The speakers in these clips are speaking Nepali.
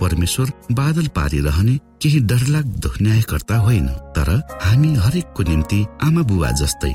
परमेश्वर बादल पारिरहने केही डरलाग्दो न्यायकर्ता होइन तर हामी हरेकको निम्ति आमा बुबा जस्तै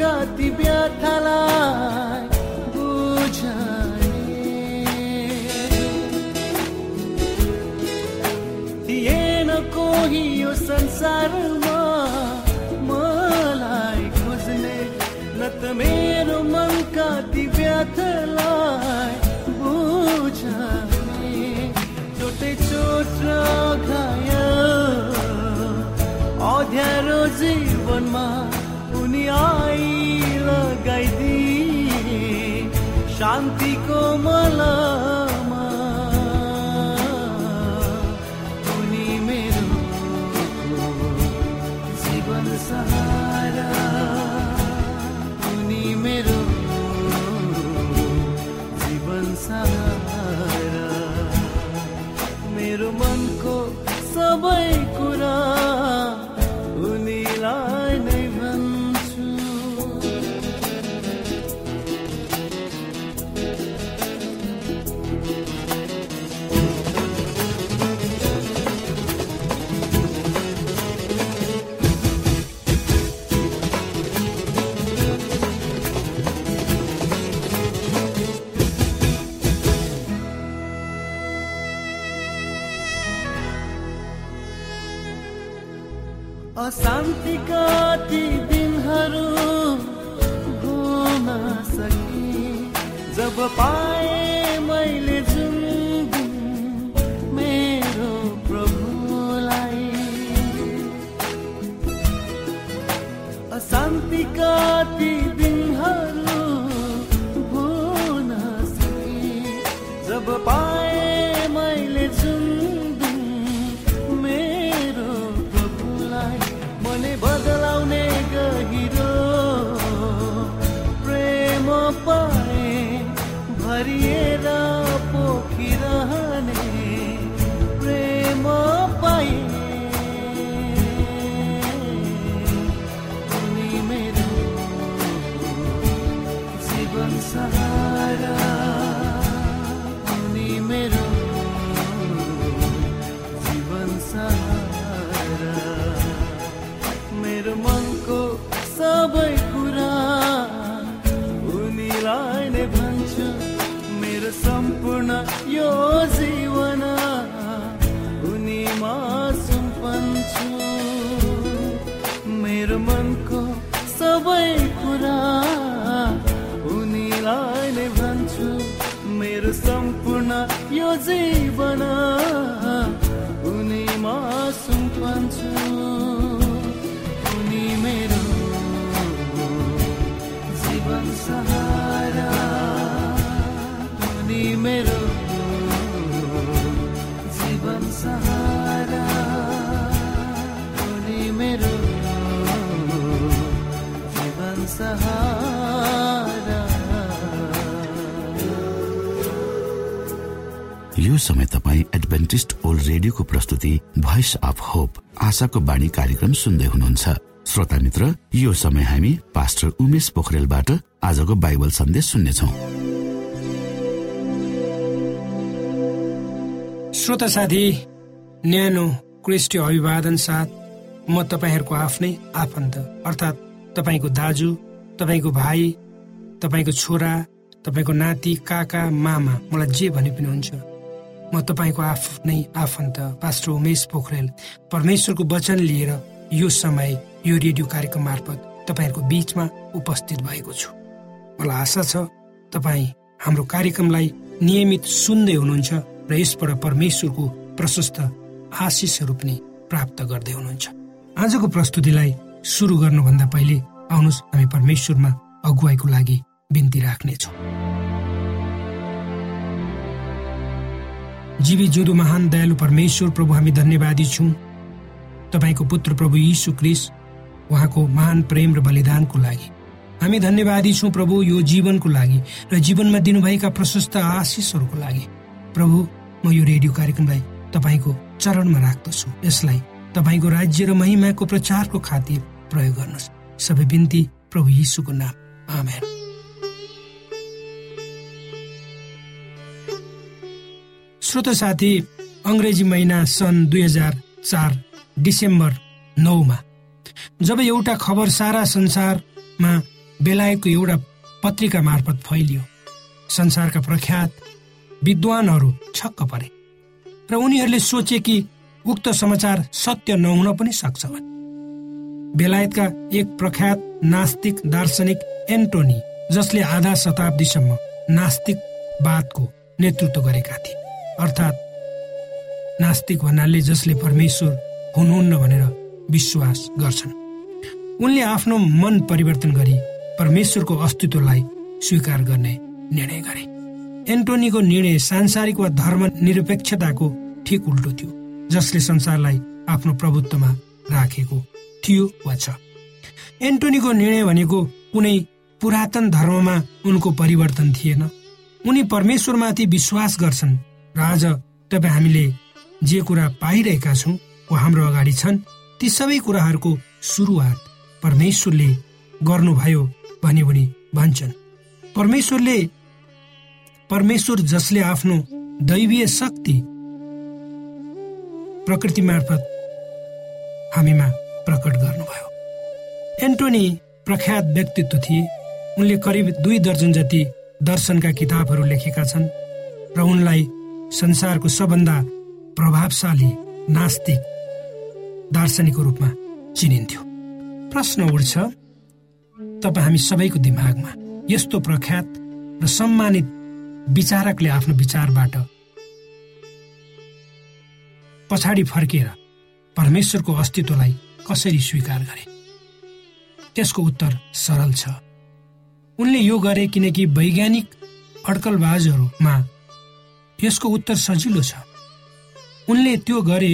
मनका ती व्यथालाई बुझाए कोही यो संसारमा मलाई खोज्ने न त मेरो मनका ती व्यथालाई चोट अध्यारो जीवनमा शान्तिको मला जब पाए मनको सबै पुरा उनीलाई नै भन्छु मेरो सम्पूर्ण यो जीवन समय तपाईँ एडभेन्टिस्ट ओल्ड रेडियोको प्रस्तुति भोइस अफ होप आशाको बाणी कार्यक्रम सुन्दै हुनुहुन्छ। श्रोता मित्र यो समय हामी पास्टर उमेश पोखरेलबाट आजको बाइबल सन्देश सुन्नेछौ। श्रोता साथी न्यानो क्रिस्टियो अभिवादन साथ म तपाईँहरूको आफ्नै आफन्त अर्थात् तपाईँको दाजु तपाईँको भाइ तपाईँको छोरा तपाईँको नाति काका मामा मलाई जे भने पनि हुन्छ म तपाईँको आफ्नै आफन्त पास्टर उमेश पोखरेल। परमेश्वरको वचन लिएर यो समय यो रेडियो कार्यक्रम मार्फत तपाईँहरूको बिचमा उपस्थित भएको छु। मलाई आशा छ तपाईँ हाम्रो कार्यक्रमलाई नियमित सुन्दै हुनुहुन्छ र यसबाट परमेश्वरको प्रशस्त आशिषहरू पनि प्राप्त गर्दै हुनुहुन्छ। आजको प्रस्तुतिलाई सुरु गर्नुभन्दा पहिले आउनुहोस् हामी परमेश्वरमा अगुवाईको लागि बिन्ती राख्नेछौँ। जीवी जुदो महान दयालु परमेश्वर प्रभु हामी धन्यवादी छौँ। तपाईँको पुत्र प्रभु यीशु क्रिस उहाँको महान प्रेम र बलिदानको लागि। हामी धन्यवादी छौँ प्रभु यो जीवनको लागि र जीवनमा दिनुभएका प्रशस्त आशिषहरूको लागि। प्रभु म यो रेडियो कार्यक्रमलाई तपाईँको चरणमा राख्दछु। यसलाई तपाईँको राज्य र महिमाको प्रचारको खातिर प्रयोग गर्नुहोस्। सबै बिन्ती प्रभु यीशुको नाम। आमेन। श्रोत साथी अङ्ग्रेजी महिना सन् दुई हजार चार डिसेम्बर नौमा। जब एउटा खबर सारा संसारमा बेलायतको एउटा पत्रिका मार्फत फैलियो संसारका प्रख्यात विद्वानहरू छक्क परे र उनीहरूले सोचे कि उक्त समाचार सत्य नहुन पनि सक्छ भने बेलायतका एक प्रख्यात नास्तिक दार्शनिक एन्टोनी जसले आधा शताब्दीसम्म नास्तिकवादको नेतृत्व गरेका थिए। अर्थात् नास्तिक भन्नाले जसले परमेश्वर हुनुहुन्न भनेर विश्वास गर्छन्। उनले आफ्नो मन परिवर्तन गरी परमेश्वरको अस्तित्वलाई स्वीकार गर्ने निर्णय गरे। एन्टोनीको निर्णय सांसारिक वा धर्म निरपेक्षताको ठिक उल्टो थियो जसले संसारलाई आफ्नो प्रभुत्वमा राखेको थियो वा छ। एन्टोनीको निर्णय भनेको कुनै पुरातन धर्ममा उनको परिवर्तन थिएन। उनी परमेश्वरमाथि विश्वास गर्छन् र आज तपाईँ हामीले जे कुरा पाइरहेका छौँ वा हाम्रो अगाडि छन् ती सबै कुराहरूको सुरुवात परमेश्वरले गर्नुभयो भने पनि भन्छन्। परमेश्वरले परमेश्वर जसले आफ्नो दैवीय शक्ति प्रकृति मार्फत हामीमा प्रकट गर्नुभयो। एन्टोनी प्रख्यात व्यक्तित्व थिए। उनले करिब दुई दर्जन जति दर्शनका किताबहरू लेखेका छन् र उनलाई संसारको सबभन्दा प्रभावशाली नास्तिक दार्शनिकको रूपमा चिनिन्थ्यो। प्रश्न उठ्छ तपाईँ हामी सबैको दिमागमा यस्तो प्रख्यात र सम्मानित विचारकले आफ्नो विचारबाट पछाडि फर्केर परमेश्वरको अस्तित्वलाई कसरी स्वीकार गरे? त्यसको उत्तर सरल छ। उनले यो गरे किनकि वैज्ञानिक अड्कलबाजहरूमा यसको उत्तर सजिलो छ। उनले त्यो गरे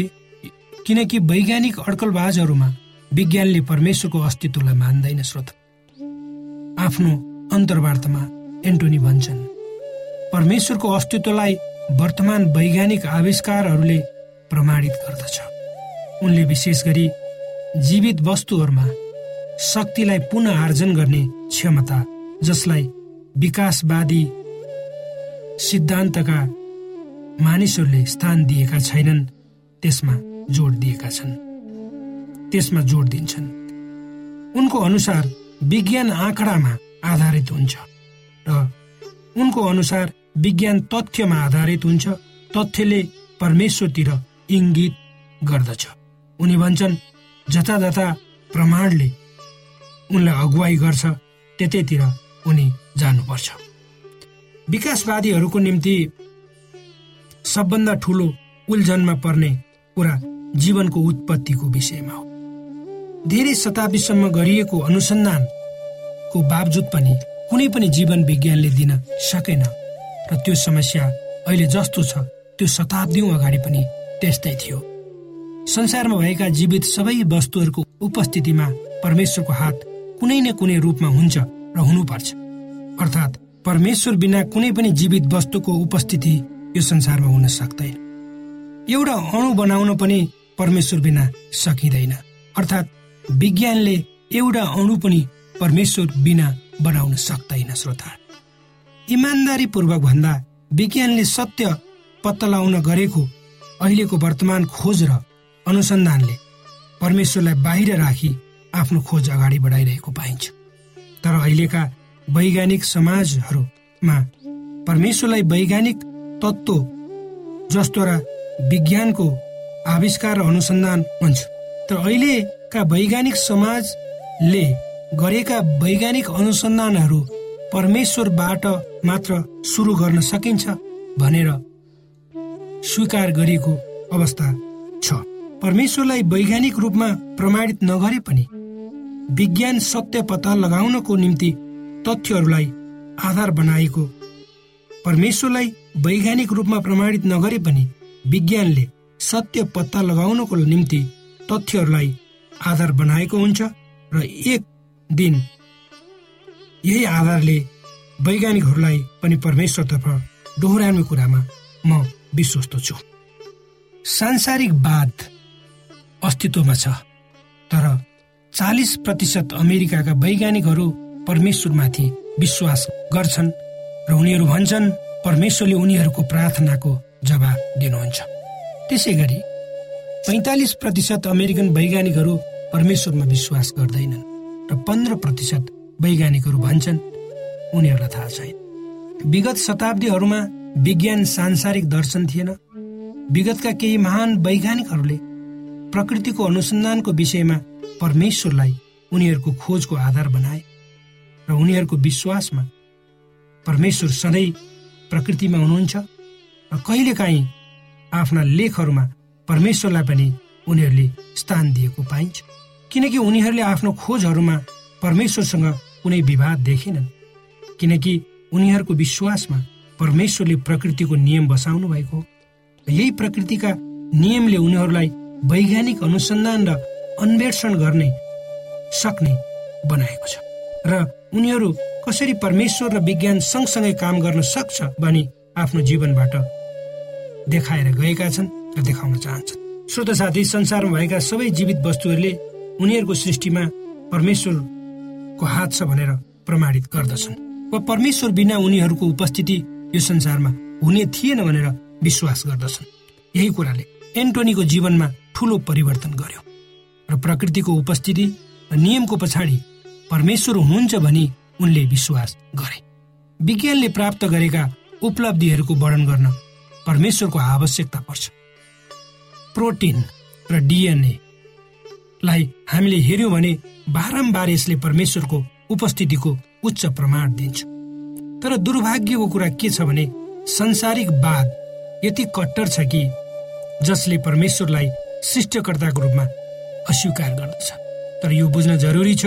किनकि वैज्ञानिक अड्कलबाजहरूमा विज्ञानले परमेश्वरको अस्तित्वलाई मान्दैन श्रोत। आफ्नो अन्तर्वार्तामा एन्टोनी भन्छन् परमेश्वरको अस्तित्वलाई वर्तमान वैज्ञानिक आविष्कारहरूले प्रमाणित गर्दछ। उनले विशेष गरी जीवित वस्तुहरूमा शक्तिलाई पुनः आर्जन गर्ने क्षमता जसलाई विकासवादी सिद्धान्तका मानिसहरूले स्थान दिएका छैनन् त्यसमा जोड दिएका छन्। त्यसमा जोड दिन्छन्। उनको अनुसार विज्ञान आँकडामा आधारित हुन्छ र उनको अनुसार विज्ञान तथ्यमा आधारित हुन्छ। तथ्यले परमेश्वरतिर इङ्गित गर्दछ। उनी भन्छन् जतातता प्रमाणले उनलाई अगुवाई गर्छ त्यतैतिर उनी जानुपर्छ। विकासवादीहरूको निम्ति सबभन्दा ठुलो उल्झनमा पर्ने कुरा जीवनको उत्पत्तिको विषयमा हो। धेरै शताब्दीसम्म गरिएको अनुसन्धानको बावजुद पनि कुनै पनि जीवन विज्ञानले दिन सकेन र त्यो समस्या अहिले जस्तो छ त्यो शताब्दीौँ अगाडि पनि त्यस्तै थियो। संसारमा भएका जीवित सबै वस्तुहरूको उपस्थितिमा परमेश्वरको हात कुनै न कुनै रूपमा हुन्छ र हुनुपर्छ। अर्थात् परमेश्वर बिना कुनै पनि जीवित वस्तुको उपस्थिति यो संसारमा हुन सक्दैन। एउटा अणु बनाउन पनि परमेश्वर बिना सकिँदैन। अर्थात् विज्ञानले एउटा अणु पनि परमेश्वर बिना बनाउन सक्दैन श्रोता। इमान्दारी भन्दा विज्ञानले सत्य पत्ता लगाउन गरेको अहिलेको वर्तमान खोज र अनुसन्धानले परमेश्वरलाई बाहिर राखी आफ्नो खोज अगाडि बढाइरहेको पाइन्छ। तर अहिलेका वैज्ञानिक समाजहरूमा परमेश्वरलाई वैज्ञानिक तत्त्व जसद्वारा विज्ञानको आविष्कार र अनुसन्धान हुन्छ। तर अहिलेका वैज्ञानिक समाजले गरेका वैज्ञानिक अनुसन्धानहरू परमेश्वरबाट मात्र सुरु गर्न सकिन्छ भनेर स्वीकार गरिएको अवस्था छ। परमेश्वरलाई वैज्ञानिक रूपमा प्रमाणित नगरे पनि विज्ञान सत्य पत्ता लगाउनको निम्ति तथ्यहरूलाई आधार बनाएको परमेश्वरलाई वैज्ञानिक रूपमा प्रमाणित नगरे पनि विज्ञानले सत्य पत्ता लगाउनको निम्ति तथ्यहरूलाई आधार बनाएको हुन्छ र एक दिन यही आधारले वैज्ञानिकहरूलाई पनि परमेश्वरतर्फ डोहोऱ्याउने कुरामा म विश्वस्त छु। सांसारिकवाद अस्तित्वमा छ तर चालिस प्रतिशत अमेरिकाका वैज्ञानिकहरू परमेश्वरमाथि विश्वास गर्छन् र उनीहरू भन्छन् परमेश्वरले उनीहरूको प्रार्थनाको जवाब दिनुहुन्छ। त्यसै गरी पैँतालिस प्रतिशत अमेरिकन वैज्ञानिकहरू परमेश्वरमा विश्वास गर्दैनन् र पन्ध्र प्रतिशत वैज्ञानिकहरू भन्छन् उनीहरूलाई थाहा छैन। विगत शताब्दीहरूमा विज्ञान सांसारिक दर्शन थिएन। विगतका केही महान वैज्ञानिकहरूले प्रकृतिको अनुसन्धानको विषयमा परमेश्वरलाई उनीहरूको खोजको आधार बनाए र उनीहरूको विश्वासमा परमेश्वर सधैँ प्रकृतिमा हुनुहुन्छ र कहिलेकाहीँ आफ्ना लेखहरूमा परमेश्वरलाई पनि उनीहरूले स्थान दिएको पाइन्छ। किनकि उनीहरूले आफ्नो खोजहरूमा परमेश्वरसँग कुनै विवाद देखेनन्। किनकि उनीहरूको विश्वासमा परमेश्वरले प्रकृतिको नियम बसाउनु भएको यही प्रकृतिका नियमले उनीहरूलाई वैज्ञानिक अनुसन्धान र अन्वेषण गर्ने सक्ने बनाएको छ। र उनीहरू कसरी परमेश्वर र विज्ञान सँगसँगै काम गर्न सक्छ भनी आफ्नो जीवनबाट देखाएर गएका छन् र देखाउन चाहन्छन्। श्रोत साथी संसारमा भएका सबै जीवित वस्तुहरूले उनीहरूको सृष्टिमा परमेश्वरको हात छ भनेर प्रमाणित गर्दछन्। वा परमेश्वर बिना उनीहरूको उपस्थिति यो संसारमा हुने थिएन भनेर विश्वास गर्दछन्। यही कुराले एन्टोनीको जीवनमा ठुलो परिवर्तन गर्यो र प्रकृतिको उपस्थिति र नियमको पछाडि परमेश्वर हुनुहुन्छ भनी उनले विश्वास गरे। विज्ञानले प्राप्त गरेका उपलब्धिहरूको वर्णन गर्न परमेश्वरको आवश्यकता पर्छ। प्रोटिन र डिएनए लाई हामीले हेर्यौँ भने बारम्बार यसले परमेश्वरको उपस्थितिको उच्च प्रमाण दिन्छ। तर दुर्भाग्यको कुरा के छ भने संसारिक वाद यति कट्टर छ कि जसले परमेश्वरलाई सृष्टकर्ताको रूपमा अस्वीकार गर्दछ। तर यो बुझ्न जरुरी छ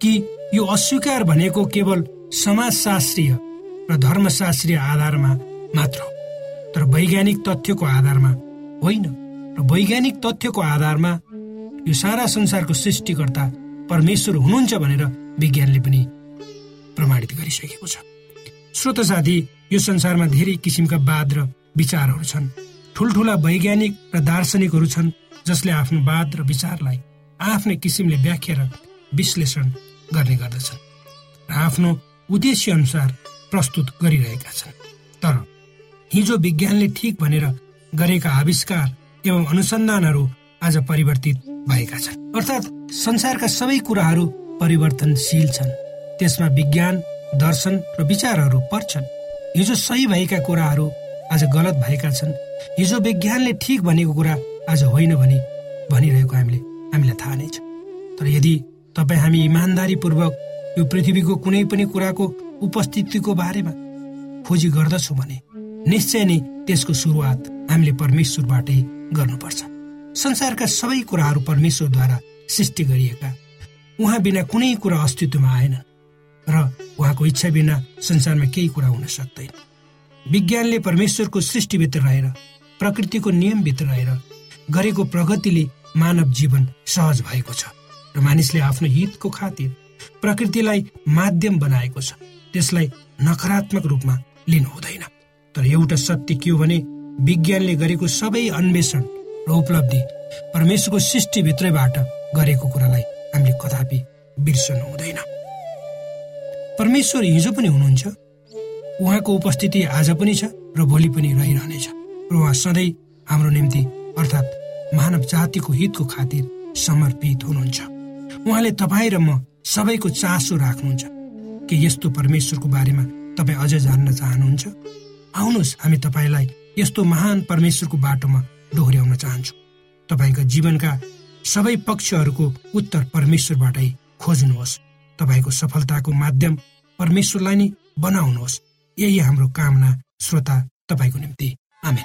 कि यो अस्वीकार भनेको केवल समाजशास्त्रीय र धर्मशास्त्रीय आधारमा मात्र हो। तर वैज्ञानिक तथ्यको आधारमा होइन र वैज्ञानिक तथ्यको आधारमा यो सारा संसारको सृष्टिकर्ता परमेश्वर हुनुहुन्छ भनेर विज्ञानले पनि प्रमाणित गरिसकेको छ। श्रोत साथी यो संसारमा धेरै किसिमका वाद र विचारहरू छन्। ठुल्ठुला वैज्ञानिक र दार्शनिकहरू छन् जसले आफ्नो वाद र विचारलाई आफ्नै किसिमले व्याख्या र विश्लेषण गर्ने गर्दछन् र आफ्नो उद्देश्य अनुसार प्रस्तुत गरिरहेका छन्। तर हिजो विज्ञानले ठिक भनेर गरेका आविष्कार एवं अनुसन्धानहरू आज परिवर्तित भएका छन्। अर्थात् संसारका सबै कुराहरू परिवर्तनशील छन्। त्यसमा विज्ञान दर्शन र विचारहरू पर्छन्। हिजो सही भएका कुराहरू आज गलत भएका छन्। हिजो विज्ञानले ठिक भनेको कुरा आज होइन भने भनिरहेको हामीले हामीलाई थाहा नै छ। तर यदि तपाईँ हामी इमान्दारीपूर्वक यो पृथ्वीको कुनै पनि कुराको उपस्थितिको बारेमा खोजी गर्दछौँ भने निश्चय नै त्यसको सुरुवात हामीले परमेश्वरबाटै गर्नुपर्छ। संसारका सबै कुराहरू परमेश्वरद्वारा सृष्टि गरिएका। उहाँ बिना कुनै कुरा अस्तित्वमा आएन र उहाँको इच्छा बिना संसारमा केही कुरा हुन सक्दैन। विज्ञानले परमेश्वरको सृष्टिभित्र रहेर प्रकृतिको नियमभित्र रहेर गरेको प्रगतिले मानव जीवन सहज भएको छ। मानिसले आफ्नो हितको खातिर प्रकृतिलाई माध्यम बनाएको छ। त्यसलाई नकारात्मक रूपमा लिनु हुँदैन। तर एउटा सत्य के हो भने विज्ञानले गरेको सबै अन्वेषण र उपलब्धि परमेश्वरको सृष्टिभित्रैबाट गरेको कुरालाई हामीले कदापि बिर्सनु हुँदैन। परमेश्वर हिजो पनि हुनुहुन्छ। उहाँको उपस्थिति आज पनि छ र भोलि पनि रहिरहनेछ। र उहाँ सधैँ हाम्रो निम्ति अर्थात् मानव जातिको हितको खातिर समर्पित हुनुहुन्छ। उहाँले तपाईँ र म सबैको चासो राख्नुहुन्छ। कि यस्तो परमेश्वरको बारेमा तपाईँ अझ जान्न चाहनुहुन्छ? आउनुहोस् हामी तपाईँलाई यस्तो महान परमेश्वरको बाटोमा डोहोऱ्याउन चाहन्छौँ। तपाईँका जीवनका सबै पक्षहरूको उत्तर परमेश्वरबाटै खोज्नुहोस्। तपाईँको सफलताको माध्यम परमेश्वरलाई नै बनाउनुहोस्। यही हाम्रो कामना श्रोता तपाईँको निम्ति। आमेन।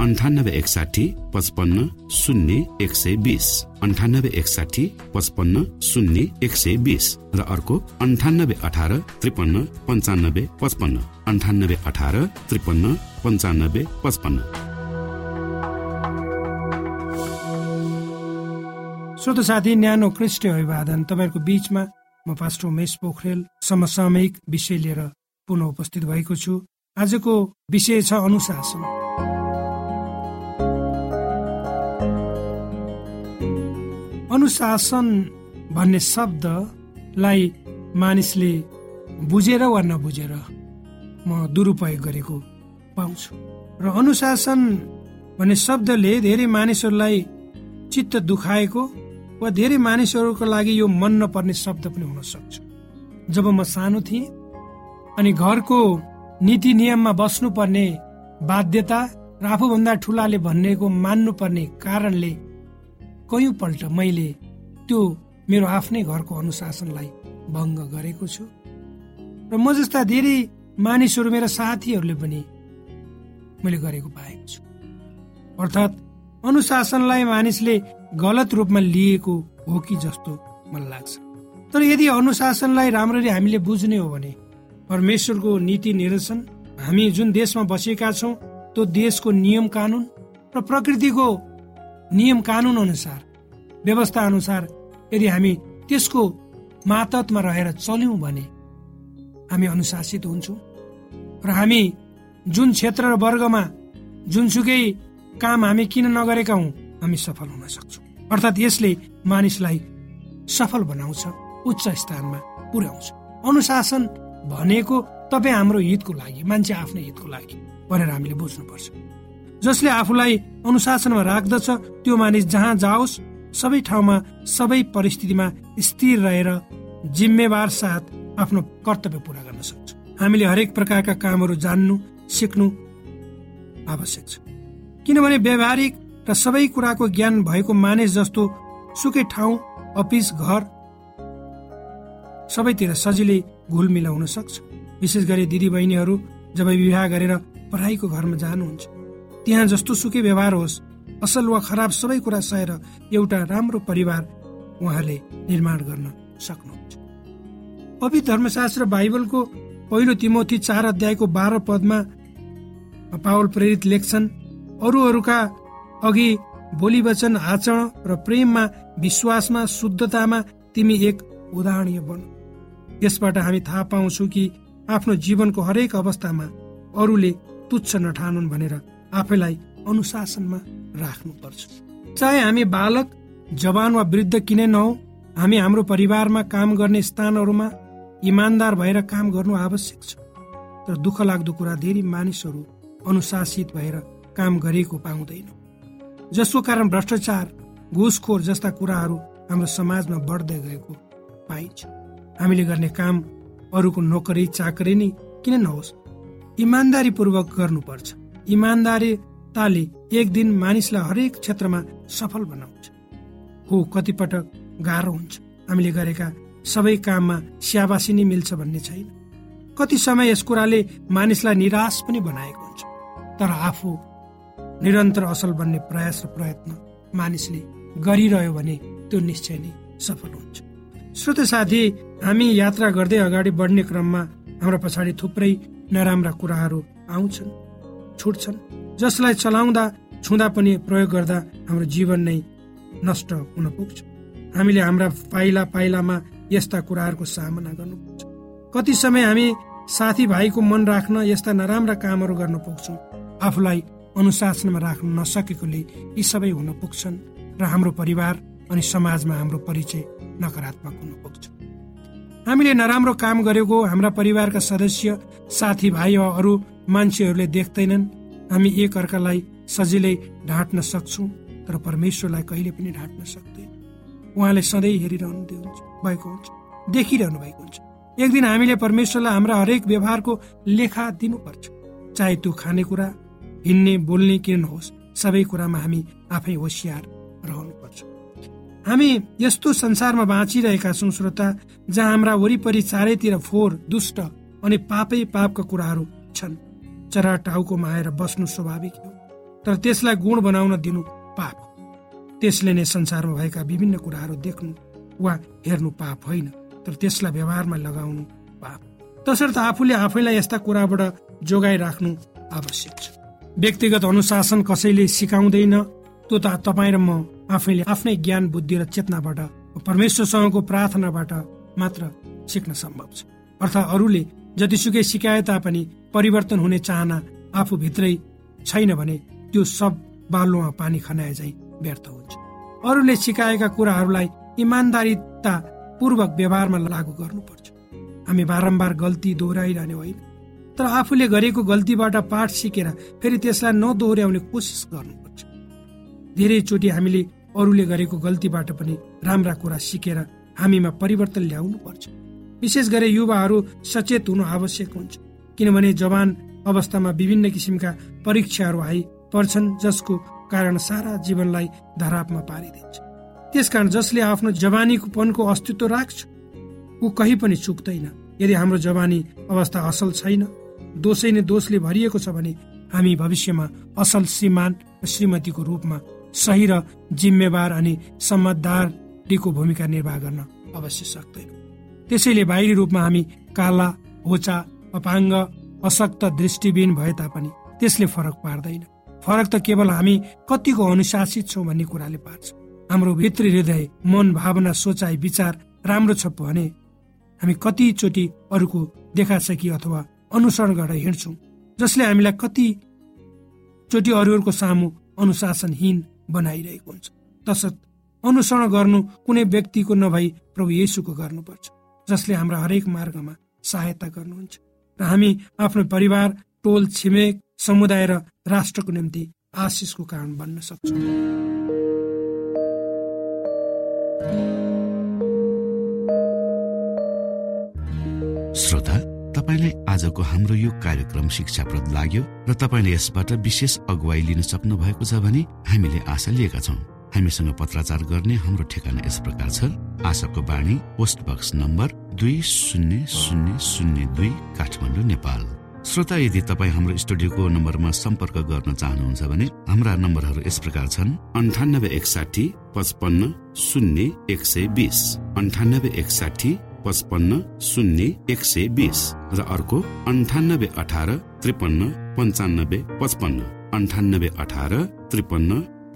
अन्ठानब्बे एकसाठी पचपन्न शून्य एक सय बिस अन्ठानब्बे एकसाठी पचपन्न शून्य एक सय बिस र अर्को अन्ठानब्बे अठार त्रिपन्न पन्चानब्बे पचपन्न. अन्ठानब्बे अठार त्रिपन्न पन्चानब्बे पचपन्न. श्रोत साथी न्यानो कृष्ण अभिवादन। तपाईँहरूको बिचमा म पास्टर उमेश पोखरेल समसामयिक विषय लिएर पुनः उपस्थित भएको छु। आजको विषय छ अनुशासन। अनुशासन भन्ने शब्दलाई मानिसले बुझेर वा नबुझेर म दुरुपयोग गरेको पाउँछु। र अनुशासन भन्ने शब्दले धेरै मानिसहरूलाई चित्त दुखाएको वा धेरै मानिसहरूको लागि यो मन नपर्ने शब्द पनि हुन सक्छ। जब म सानो थिएँ अनि घरको नीति नियममा बस्नुपर्ने बाध्यता र आफूभन्दा ठुलाले भन्नेको मान्नुपर्ने कारणले कयौँपल्ट मैले त्यो मेरो आफ्नै घरको अनुशासनलाई भङ्ग गरेको छु। र म जस्ता धेरै मानिसहरू मेरा साथीहरूले पनि मैले गरेको पाएको छु। अर्थात् अनुशासनलाई मानिसले गलत रूपमा लिएको हो कि जस्तो मलाई लाग्छ। तर यदि अनुशासनलाई राम्ररी हामीले बुझ्ने हो भने परमेश्वरको नीति निर्देशन हामी जुन देशमा बसेका छौँ त्यो देशको नियम कानुन र प्रकृतिको नियम कानुन अनुसार व्यवस्था अनुसार यदि हामी त्यसको मातहतमा रहेर चल्यौँ भने हामी अनुशासित हुन्छौँ। र हामी जुन क्षेत्र र वर्गमा जुनसुकै काम हामी किन नगरेका हौँ हामी सफल हुन सक्छौँ। अर्थात् यसले मानिसलाई सफल बनाउँछ उच्च स्थानमा पुर्याउँछ। अनुशासन भनेको तपाईँ हाम्रो हितको लागि मान्छे आफ्नो हितको लागि भनेर हामीले बुझ्नुपर्छ। जसले आफूलाई अनुशासनमा राख्दछ त्यो मानिस जहाँ जाओस् सबै ठाउँमा सबै परिस्थितिमा स्थिर रहेर जिम्मेवार साथ आफ्नो कर्तव्य पूरा गर्न सक्छ। हामीले हरेक प्रकारका कामहरू जान्नु सिक्नु आवश्यक छ। किनभने व्यावहारिक र सबै कुराको ज्ञान भएको मानिस जस्तो सुकै ठाउँ अफिस घर सबैतिर सजिलै घुल मिलाउन सक्छ। विशेष गरी दिदी बहिनीहरू जब विवाह गरेर पढाइको घरमा जानुहुन्छ त्यहाँ जस्तो सुकै व्यवहार होस् असल वा खराब सबै कुरा सहेर एउटा राम्रो परिवार उहाँले निर्माण गर्न सक्नुहुन्छ। पवित्र धर्मशास्त्र बाइबलको पहिलो तिमोथी चार अध्यायको बाह्र पदमा पावल प्रेरित लेख्छन् अरूहरूका अघि बोली वचन आचरण र प्रेममा विश्वासमा शुद्धतामा तिमी एक उदाहरणीय बन। यसबाट हामी थाहा पाउँछौ कि आफ्नो जीवनको हरेक अवस्थामा अरूले तुच्छ नठानुन् भनेर आफैलाई अनुशासनमा राख्नुपर्छ। चाहे हामी बालक जवान वा वृद्ध किनै नहौ हामी हाम्रो परिवारमा काम गर्ने स्थानहरूमा इमान्दार भएर काम गर्नु आवश्यक छ। तर दुःख लाग्दो कुरा धेरै मानिसहरू अनुशासित भएर काम गरेको पाउँदैन। जसको कारण भ्रष्टाचार घुसखोर जस्ता कुराहरू हाम्रो समाजमा बढ्दै गएको पाइन्छ। हामीले गर्ने काम अरूको नोकरी चाकरी नै किन नहोस्? इमान्दारी पूर्वक गर्नुपर्छ। इमान्दारीताले एक दिन मानिसलाई हरेक क्षेत्रमा सफल बनाउँछ। हो कतिपटक गाह्रो हुन्छ। हामीले गरेका सबै काममा स्याबासी नै मिल्छ भन्ने छैन। कति समय यस कुराले मानिसलाई निराश पनि बनाएको हुन्छ। तर आफू निरन्तर असल बन्ने प्रयास र प्रयत्न मानिसले गरिरह्यो भने त्यो निश्चय नै सफल हुन्छ। श्रोत साथी हामी यात्रा गर्दै अगाडि बढ्ने क्रममा हाम्रो पछाडि थुप्रै नराम्रा कुराहरू आउँछन्। छुट्छन्। जसलाई चलाउँदा छुँदा पनि प्रयोग गर्दा हाम्रो जीवन नै नष्ट हुन पुग्छ। हामीले हाम्रा पाइला पाइलामा यस्ता कुराहरूको सामना गर्नुपर्छ। कति समय हामी साथीभाइको मन राख्न यस्ता नराम्रा कामहरू गर्न पुग्छौँ आफूलाई अनुशासनमा राख्न नसकेकोले यी सबै हुन पुग्छन् र हाम्रो परिवार अनि समाजमा हाम्रो परिचय नकारात्मक हुन पुग्छ। हामीले नराम्रो काम गरेको हाम्रा परिवारका सदस्य साथीभाइ वा अरू मान्छेहरूले देख्दैनन्। हामी एक अर्कालाई सजिलै ढाँट्न सक्छौँ तर परमेश्वरलाई कहिले पनि ढाँट्न सक्दैन। उहाँले सधैँ हेरिरहनु हुन्छ भएको हुन्छ देखिरहनु भएको हुन्छ। एक दिन हामीले परमेश्वरलाई हाम्रा हरेक व्यवहारको लेखा दिनुपर्छ। चाहे त्यो खानेकुरा हिँड्ने बोल्ने के नहोस् सबै कुरामा हामी आफै होसियार रहनुपर्छ। हामी यस्तो संसारमा बाँचिरहेका छौँ श्रोता जहाँ हाम्रा वरिपरि चारैतिर फोहोर दुष्ट अनि पापै पापका कुराहरू छन्। चरा टाउकोमा आएर बस्नु स्वाभाविक हो। तर त्यसलाई गुण बनाउन दिनु पाप त्यसले नै संसारमा भएका विभिन्न कुराहरू देख्नु वा हेर्नु पाप होइन। तर त्यसलाई व्यवहारमा लगाउनु पाप तसर्थ आफूले आफैलाई यस्ता कुराबाट जोगाइराख्नु आवश्यक छ। व्यक्तिगत अनुशासन कसैले सिकाउँदैन त्यो त तपाईँ र म आफैले आफ्नै ज्ञान बुद्धि र चेतनाबाट परमेश्वरसँगको प्रार्थनाबाट मात्र सिक्न सम्भव छ। अर्थात् अरूले जतिसुकै सिकाए तापनि परिवर्तन हुने चाहना आफूभित्रै छैन भने त्यो सब बालुवा पानी खनाए झै व्यर्थ हुन्छ। अरूले सिकाएका कुराहरूलाई इमान्दारिता पूर्वक व्यवहारमा लागू गर्नुपर्छ। हामी बारम्बार गल्ती दोहोऱ्याइरहने होइन तर आफूले गरेको गल्तीबाट पाठ सिकेर फेरि त्यसलाई नदोहोऱ्याउने कोसिस गर्नुपर्छ। धेरैचोटि हामीले अरूले गरेको गल्तीबाट पनि राम्रा कुरा सिकेर हामीमा परिवर्तन ल्याउनु पर्छ विशेष गरी युवाहरू सचेत हुनु आवश्यक हुन्छ। किनभने जवान अवस्थामा विभिन्न किसिमका परीक्षाहरू आइ पर्छन् जसको कारण सारा जीवनलाई धरापमा पारिदिन्छ। त्यसकारण जसले आफ्नो जवानीको पनको अस्तित्व राख्छ ऊ कहीँ पनि चुक्दैन। यदि हाम्रो जवानी अवस्था असल छैन दोषै नै दोषले भरिएको छ भने हामी भविष्यमा असल श्रीमान श्रीमतीको रूपमा सही र जिम्मेवार अनि समझदारीको भूमिका निर्वाह गर्न अवश्य सक्दैन। त्यसैले बाहिरी रूपमा हामी काला होचा अपाङ्ग अशक्त दृष्टिबिन भए तापनि त्यसले फरक पार्दैन। फरक त केवल हामी कतिको अनुशासित छौँ भन्ने कुराले पार्छ। हाम्रो भित्री हृदय मन भावना सोचाइ विचार राम्रो छ भने हामी कतिचोटि अरूको देखा अथवा अनुसरण गरेर हिँड्छौँ जसले हामीलाई कति चोटि अरूहरूको सामु अनुशासनहीन बनाइरहेको हुन्छ। तसर्थ अनुसरण गर्नु कुनै व्यक्तिको नभई प्रभु येसुको गर्नुपर्छ। जसले हाम्रा हरेक मार्गमा सहायता गर्नुहुन्छ र हामी आफ्नो परिवार टोल छिमेक समुदाय र राष्ट्रको निम्ति आशिषको कारण बन्न सक्छौँ। श्रोता तपाईँलाई आजको हाम्रो यो कार्यक्रम शिक्षाप्रद लाग्यो र तपाईँले यसबाट विशेष अगुवाई लिन सक्नु भएको छ भने हामीले आशा लिएका छौँ। हामीसँग पत्राचार गर्ने हाम्रो ठेगाना यस प्रकार छ। आशाको बाणी पोस्ट बक्स नम्बर दुई शून्य शून्य शून्य दुई काठमाडौँ नेपाल। श्रोता यदि तपाईँ हाम्रो स्टुडियोको नम्बरमा सम्पर्क गर्न चाहनुहुन्छ भने हाम्रा नम्बरहरू यस प्रकार छन्। अन्ठानब्बे एकसाठी पचपन्न शून्य एक सय बिस। अन्ठानब्बे एकसाठी पचपन्न शून्य एक सय बिस। र अर्को अन्ठानब्बे अठार त्रिपन्न पन्चानब्बे पचपन्न। अन्ठानब्बे अठार त्रिपन्न